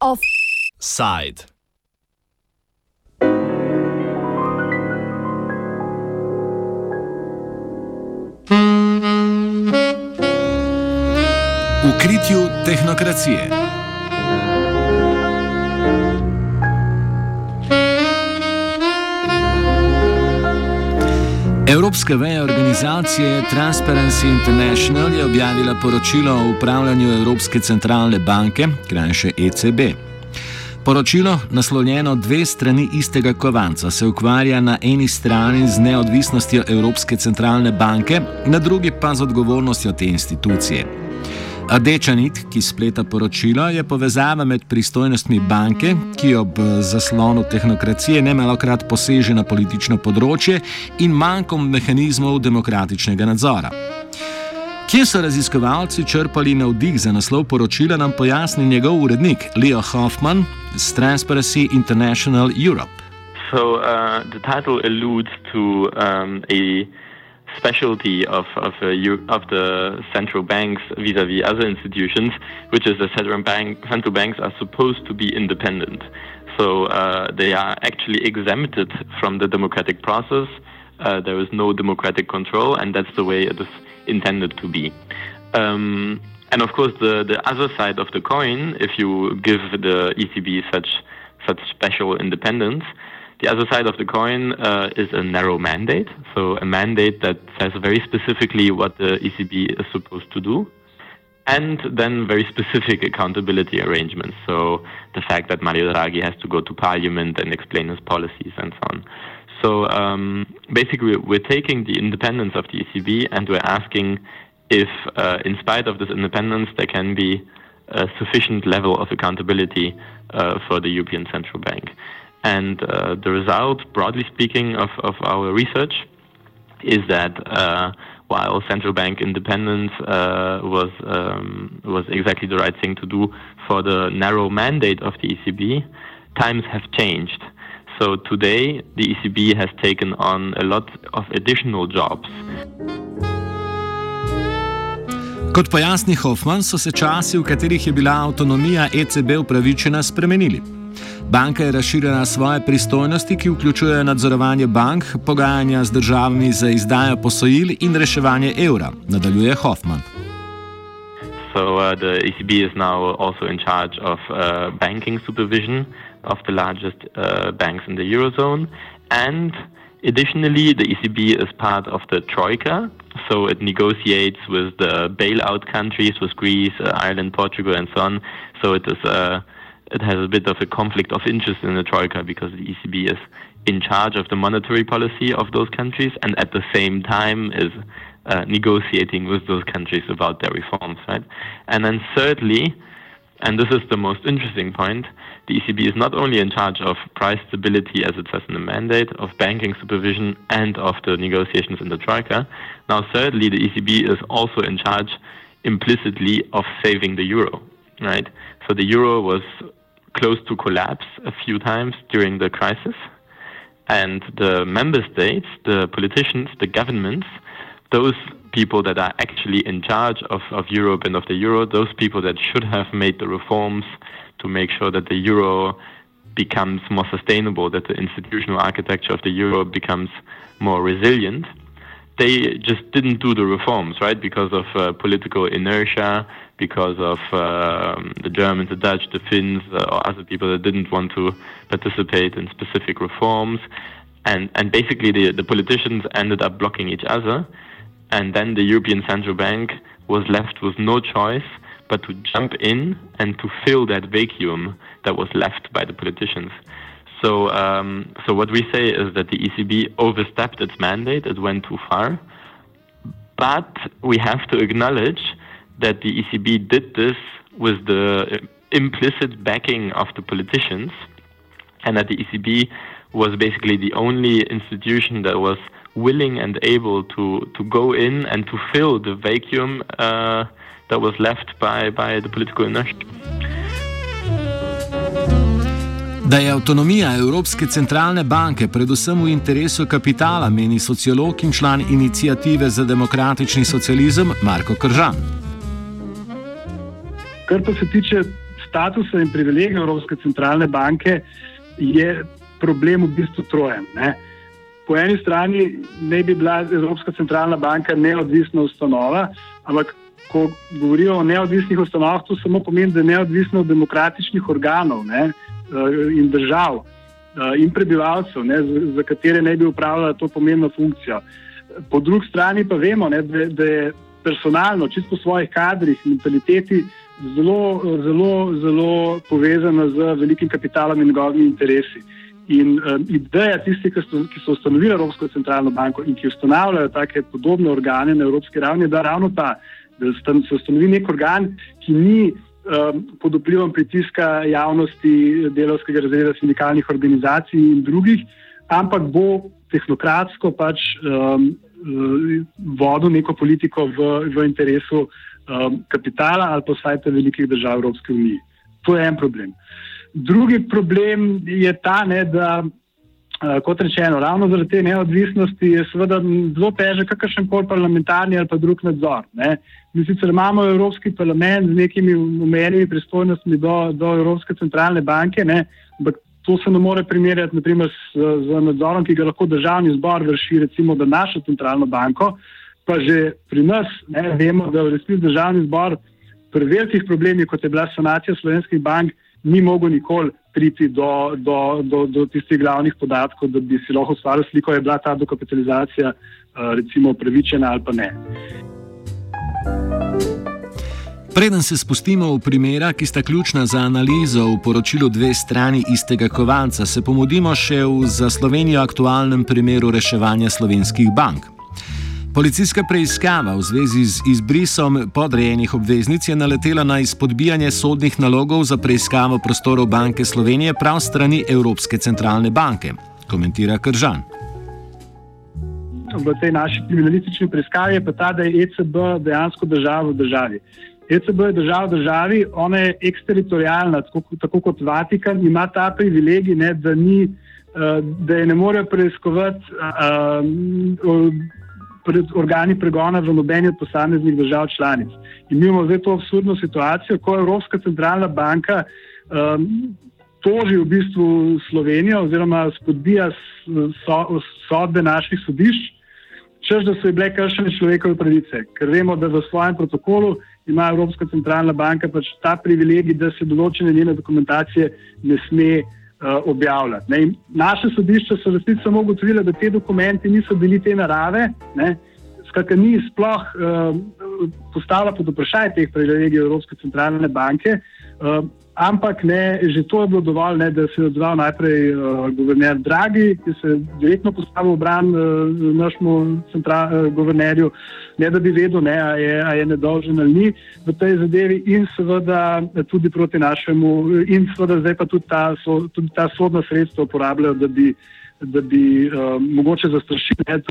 Offside. V kritju tehnokracije. Evropska veja organizacije Transparency International je objavila poročilo o upravljanju Evropske centralne banke, krajše ECB. Poročilo, naslovljeno dve strani istega kovanca, se ukvarja na eni strani z neodvisnostjo Evropske centralne banke, na drugi pa z odgovornostjo te institucije. Rdeča nit, ki spleta poročilo, je povezava med pristojnostmi banke, ki ob zaslonu tehnokracije ne malokrat poseže na politično področje, in manjkom mehanizmov demokratičnega nadzora. Kje so raziskovalci črpali navdih za naslov poročila, nam pojasni njegov urednik Leo Hoffman z Transparency International Europe. So, uh, the title alludes to um, a specialty of of, uh, of the central banks vis-à-vis other institutions, which is that central bank central banks are supposed to be independent. So uh, they are actually exempted from the democratic process. Uh, there is no democratic control, and that's the way it is intended to be. Um, and of course, the, the other side of the coin, if you give the ECB such such special independence, the other side of the coin uh, is a narrow mandate, so a mandate that says very specifically what the ECB is supposed to do, and then very specific accountability arrangements. So the fact that Mario Draghi has to go to Parliament and explain his policies and so on. So um, basically, we're taking the independence of the ECB and we're asking if, uh, in spite of this independence, there can be a sufficient level of accountability uh, for the European Central Bank. And uh, the result, broadly speaking, of, of our research is that uh, while central bank independence uh, was um, was exactly the right thing to do for the narrow mandate of the ECB, times have changed. So today, the ECB has taken on a lot of additional jobs. Kot pojasni Hoffman, so se časi, v katerih je bila avtonomija ECB upravičena, spremenili. Banka je razširila svoje pristojnosti, ki vključujejo nadzorovanje bank, pogajanja z državami za izdajo posojil in reševanje evra, nadaljuje Hoffman. So uh, the ECB is now also in charge of uh, banking supervision of the largest uh, banks in the eurozone, and additionally, the ECB is part of the troika, so it negotiates with the bailout countries, with Greece, uh, Ireland, Portugal, and so on. So it is. Uh, it has a bit of a conflict of interest in the troika because the ECB is in charge of the monetary policy of those countries and at the same time is uh, negotiating with those countries about their reforms, right? And then thirdly, and this is the most interesting point, the ECB is not only in charge of price stability as it says in the mandate, of banking supervision and of the negotiations in the troika. Now thirdly, the ECB is also in charge implicitly of saving the euro, right? So the euro was close to collapse a few times during the crisis. And the member states, the politicians, the governments, those people that are actually in charge of, of Europe and of the euro, those people that should have made the reforms to make sure that the euro becomes more sustainable, that the institutional architecture of the euro becomes more resilient, they just didn't do the reforms, right? Because of uh, political inertia, because of uh, the Germans, the Dutch, the Finns, uh, or other people that didn't want to participate in specific reforms. And, and basically, the, the politicians ended up blocking each other. And then the European Central Bank was left with no choice but to jump in and to fill that vacuum that was left by the politicians. So, um, so what we say is that the ECB overstepped its mandate; it went too far. But we have to acknowledge that the ECB did this with the implicit backing of the politicians, and that the ECB was basically the only institution that was willing and able to, to go in and to fill the vacuum uh, that was left by, by the political inertia. Da je avtonomija Evropske centralne banke predvsem v interesu kapitala, meni sociolog in član inicijative za demokratični socializem Marko Kržan. Kar pa se tiče statusa in privilegija Evropske centralne banke, je problem v bistvu trojen. Ne? Po eni strani ne bi bila Evropska centralna banka neodvisna ustanova, ampak ko govorijo o neodvisnih ustanovah, to samo pomeni, da je neodvisna od demokratičnih organov ne? Eh, in držav eh, in prebivalcev, ne? za katere ne bi upravljala to pomembno funkcijo. Po drugi strani pa vemo, ne, da, da je personalno, čisto po svojih kadrih, mentaliteti, zelo, zelo, zelo povezana z velikim kapitalom in njegovimi interesi. In um, ideja tistih, ki, ki so ustanovili Evropsko centralno banko in ki ustanavljajo take podobne organe na evropski ravni, da ravno ta, da se ustanovi nek organ, ki ni um, pod vplivom pritiska javnosti, delovskega razreda, sindikalnih organizacij in drugih, ampak bo tehnokratsko pač um, vodil neko politiko v, v interesu um, kapitala ali pa vsaj te velikih držav Evropske unije. To je en problem. Drugi problem je ta, ne, da, uh, kot rečeno, ravno zaradi te neodvisnosti je seveda zelo težek kakršen koli parlamentarni ali pa drug nadzor. Ne. Mi sicer imamo Evropski parlament z nekimi omenjenimi pristojnostmi do, do Evropske centralne banke, ne, ampak to se ne more primerjati naprimer, z, z nadzorom, ki ga lahko državni zbor vrši, recimo, da našo centralno banko pa že pri nas ne, vemo, da v resnici državni zbor pri velikih problemih, kot je bila sanacija slovenskih bank, ni mogel nikoli priti do, do, do, do tistih glavnih podatkov, da bi si lahko ustvaril sliko, je bila ta dokapitalizacija uh, recimo upravičena ali pa ne. Preden se spustimo v primera, ki sta ključna za analizo v poročilu dve strani istega kovanca, se pomudimo še v za Slovenijo aktualnem primeru reševanja slovenskih bank. Policijska preiskava v zvezi z izbrisom podrejenih obveznic je naletela na izpodbijanje sodnih nalogov za preiskavo prostorov Banke Slovenije prav strani Evropske centralne banke, komentira Kržan. V tej naši kriminalistični preiskavi je pa ta, da je ECB dejansko država v državi. ECB je država v državi, ona je eksteritorijalna, tako, tako kot Vatikan, ima ta privilegij, ne, da, ni, uh, da je ne more preiskovati. Uh, pred organi pregona v nobeni od posameznih držav članic. In mi imamo zdaj to absurdno situacijo, ko Evropska centralna banka um, toži v bistvu Slovenijo oziroma spodbija so, sodbe naših sodišč, čež da so bile kršene človekove pravice. Ker vemo, da v svojem protokolu ima Evropska centralna banka pač ta privilegij, da se določene njene dokumentacije ne sme objavljati. Ne. Naše sodišče so resnico samo ugotovile, da te dokumenti niso bili te narave, skratka, ni sploh uh, postavila pod vprašanje teh privilegijev Evropske centralne banke. Uh, Ampak ne, že to je bilo dovolj, ne, da se je odzval najprej uh, guverner Dragi, ki se je direktno postavil v bran uh, našemu uh, guvernerju, ne da bi vedel, ne, a, je, a je nedolžen ali ni v tej zadevi, in seveda tudi proti našemu, in seveda zdaj pa tudi ta, so, tudi ta sodna sredstva uporabljajo, da bi, da bi uh, mogoče zastrašili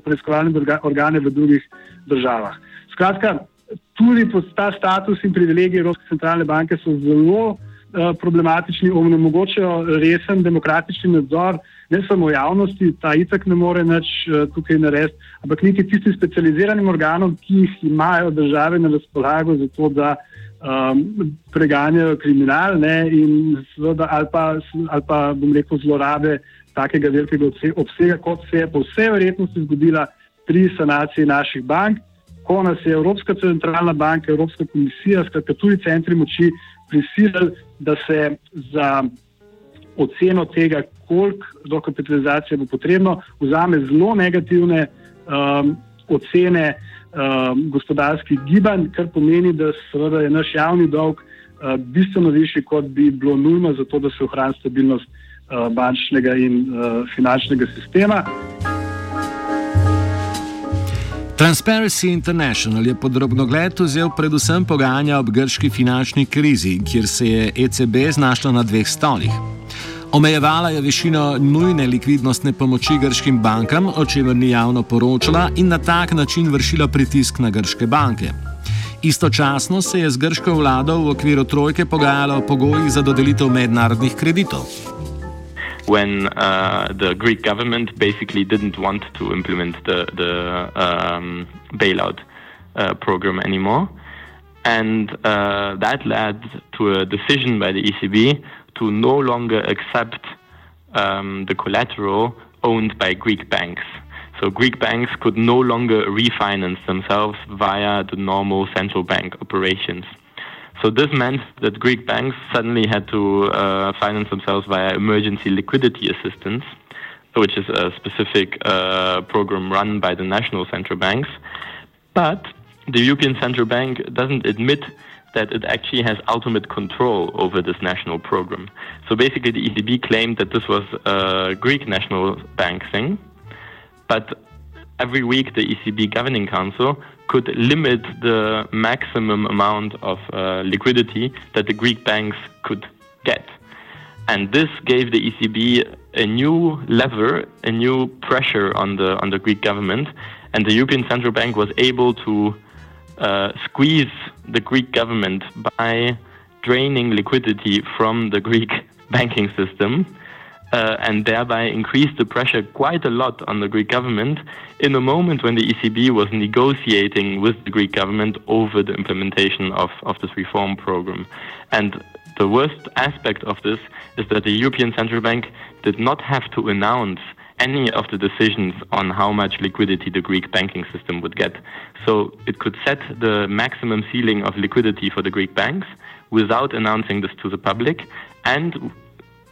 preiskovalne organe v drugih državah. Skratka, tudi ta status in privilegij Evropske centralne banke so zelo uh, problematični, omogočajo resen demokratični nadzor, ne samo javnosti, ta itak ne more nič uh, tukaj narediti, ampak niti tistim specializiranim organom, ki jih imajo države na razpolago za to, da um, preganjajo kriminal ne, in seveda ali pa, ali pa bom rekel zlorabe takega velikega obsega, kot se je po vsej verjetnosti zgodila pri sanaciji naših bank ko nas je Evropska centralna banka, Evropska komisija, skratka tudi centri moči prisilili, da se za oceno tega, koliko dokapitalizacije bo potrebno, vzame zelo negativne um, ocene um, gospodarskih gibanj, kar pomeni, da seveda je naš javni dolg uh, bistveno višji, kot bi bilo nujno za to, da se ohrani stabilnost uh, bančnega in uh, finančnega sistema. Transparency International je podrobno gled vzel predvsem pogajanja ob grški finančni krizi, kjer se je ECB znašla na dveh stolih. Omejevala je višino nujne likvidnostne pomoči grškim bankam, o čemer ni javno poročala, in na tak način vršila pritisk na grške banke. Istočasno se je z grško vlado v okviru trojke pogajala o pogojih za dodelitev mednarodnih kreditov. When uh, the Greek government basically didn't want to implement the, the um, bailout uh, program anymore. And uh, that led to a decision by the ECB to no longer accept um, the collateral owned by Greek banks. So Greek banks could no longer refinance themselves via the normal central bank operations. So this meant that Greek banks suddenly had to uh, finance themselves via emergency liquidity assistance, which is a specific uh, program run by the national central banks. But the European Central Bank doesn't admit that it actually has ultimate control over this national program. So basically, the ECB claimed that this was a Greek national bank thing, but every week the ECB Governing Council could limit the maximum amount of uh, liquidity that the Greek banks could get. And this gave the ECB a new lever, a new pressure on the on the Greek government, and the European Central Bank was able to uh, squeeze the Greek government by draining liquidity from the Greek banking system uh, and thereby increased the pressure quite a lot on the Greek government in a moment when the ECB was negotiating with the Greek government over the implementation of, of this reform program. And the worst aspect of this is that the European Central Bank did not have to announce any of the decisions on how much liquidity the Greek banking system would get. So it could set the maximum ceiling of liquidity for the Greek banks without announcing this to the public. And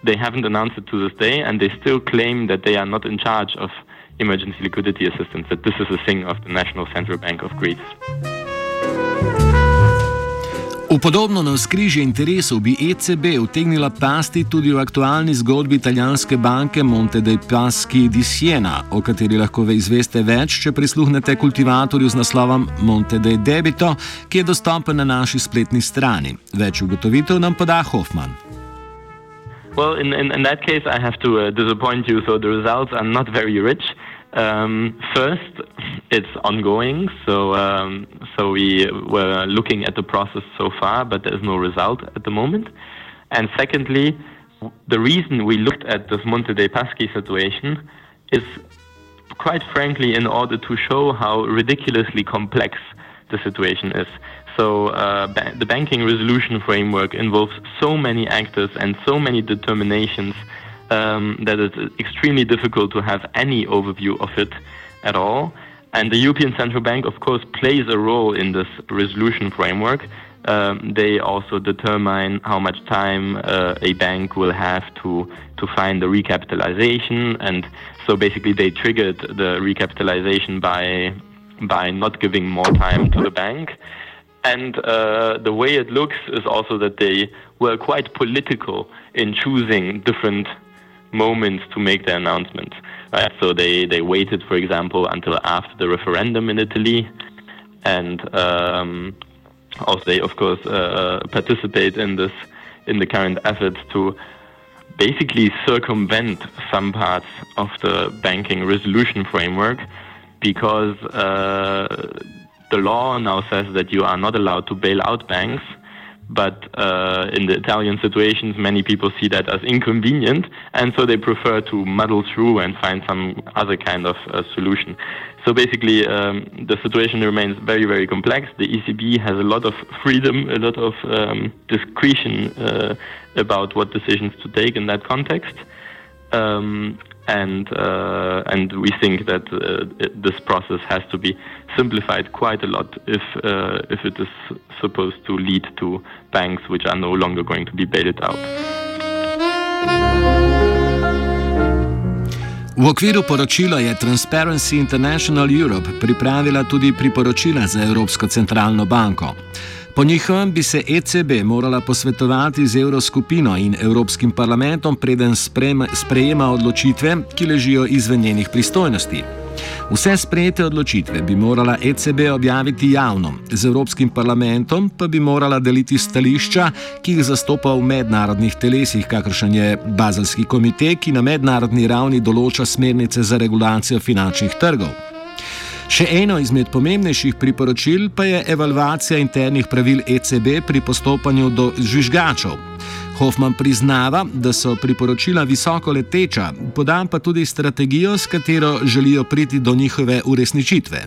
they haven't announced it to this day, and they still claim that they are not in charge of emergency liquidity assistance, that this is a thing of the National Central Bank of Greece. V podobno na skrižje interesov bi ECB utegnila pasti tudi v aktualni zgodbi italijanske banke Monte dei Paschi di Siena, o kateri lahko ve izveste več, če prisluhnete kultivatorju z naslovom Monte dei Debito, ki je dostopen na naši spletni strani. Več ugotovitev nam poda Hoffman. Well, in, in, in that case, I have to uh, disappoint you. So the results are not very rich. Um, first, it's ongoing, so um, so we were looking at the process so far, but there is no result at the moment. And secondly, the reason we looked at this Monte dei Paschi situation is, quite frankly, in order to show how ridiculously complex the situation is. So uh, ba the banking resolution framework involves so many actors and so many determinations um, that it's extremely difficult to have any overview of it at all. And the European Central Bank, of course, plays a role in this resolution framework. Um, they also determine how much time uh, a bank will have to to find the recapitalization, and so basically they triggered the recapitalization by by not giving more time to the bank. And uh, the way it looks is also that they were quite political in choosing different moments to make their announcements. Right? So they, they waited, for example, until after the referendum in Italy, and um, also they, of course, uh, participate in this in the current efforts to basically circumvent some parts of the banking resolution framework because uh, the law now says that you are not allowed to bail out banks but uh, in the Italian situations, many people see that as inconvenient, and so they prefer to muddle through and find some other kind of uh, solution. So basically, um, the situation remains very, very complex. The ECB has a lot of freedom, a lot of um, discretion uh, about what decisions to take in that context. Um, and uh, and we think that uh, this process has to be simplified quite a lot if uh, if it is supposed to lead to banks which are no longer going to be bailed out. V okviru poročila je Transparency International Europe pripravila tudi priporočila za Evropsko centralno banko. Po njihovem bi se ECB morala posvetovati z Evroskupino in Evropskim parlamentom, preden sprejema odločitve, ki ležijo izven njenih pristojnosti. Vse sprejete odločitve bi morala ECB objaviti javno, z Evropskim parlamentom pa bi morala deliti stališča, ki jih zastopa v mednarodnih telesih, kakršen je Bazelski komitej, ki na mednarodni ravni določa smernice za regulacijo finančnih trgov. Še eno izmed pomembnejših priporočil pa je evalvacija internih pravil ECB pri postopanju do žvižgačev. Hoffman priznava, da so priporočila visoko leteča, podam pa tudi strategijo, s katero želijo priti do njihove uresničitve.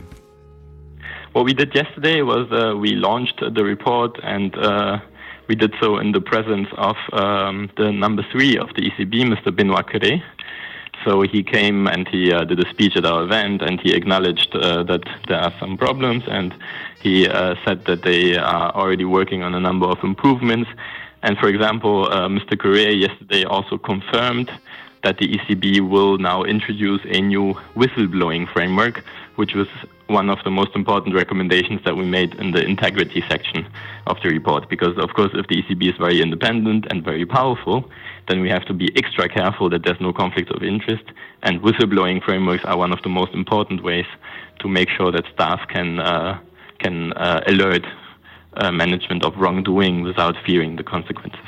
What we did yesterday was uh, we launched the report and uh, we did so in the presence of um, the number three of the ECB, Mr. Benoit Curé. So he came and he uh, did a speech at our event and he acknowledged uh, that there are some problems and he uh, said that they are already working on a number of improvements. And for example, uh, Mr. Correa yesterday also confirmed that the ECB will now introduce a new whistleblowing framework, which was one of the most important recommendations that we made in the integrity section of the report. Because, of course, if the ECB is very independent and very powerful, then we have to be extra careful that there's no conflict of interest. And whistleblowing frameworks are one of the most important ways to make sure that staff can uh, can uh, alert uh, management of wrongdoing without fearing the consequences.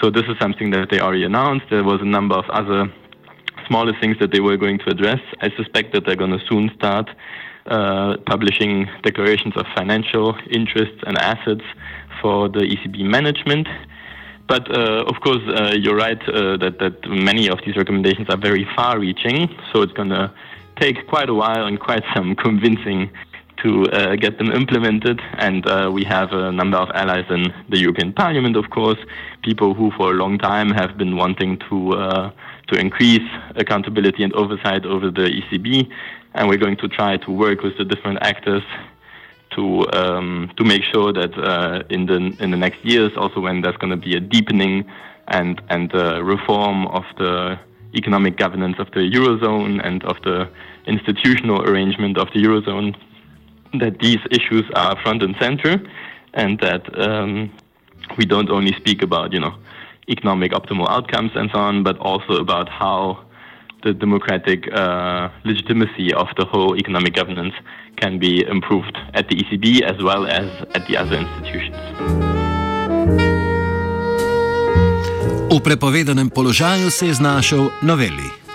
So this is something that they already announced. There was a number of other smaller things that they were going to address. I suspect that they're going to soon start uh, publishing declarations of financial interests and assets for the ECB management. But uh, of course, uh, you're right uh, that that many of these recommendations are very far-reaching. So it's going to take quite a while and quite some convincing to uh, get them implemented. And we have a number of allies in the European Parliament, of course, people who for a long time have been wanting to to increase accountability and oversight over the ECB. And we're going to try to work with the different actors to um, to make sure that uh, in the in the next years, also when there's going to be a deepening and and uh, reform of the economic governance of the eurozone and of the institutional arrangement of the eurozone, that these issues are front and center, and that um, we don't only speak about you know economic optimal outcomes and so on, but also about how the democratic uh, legitimacy of the whole economic governance can be improved at the ECB as well as at the other institutions. V prepovedanem položaju se je znašel Noveli.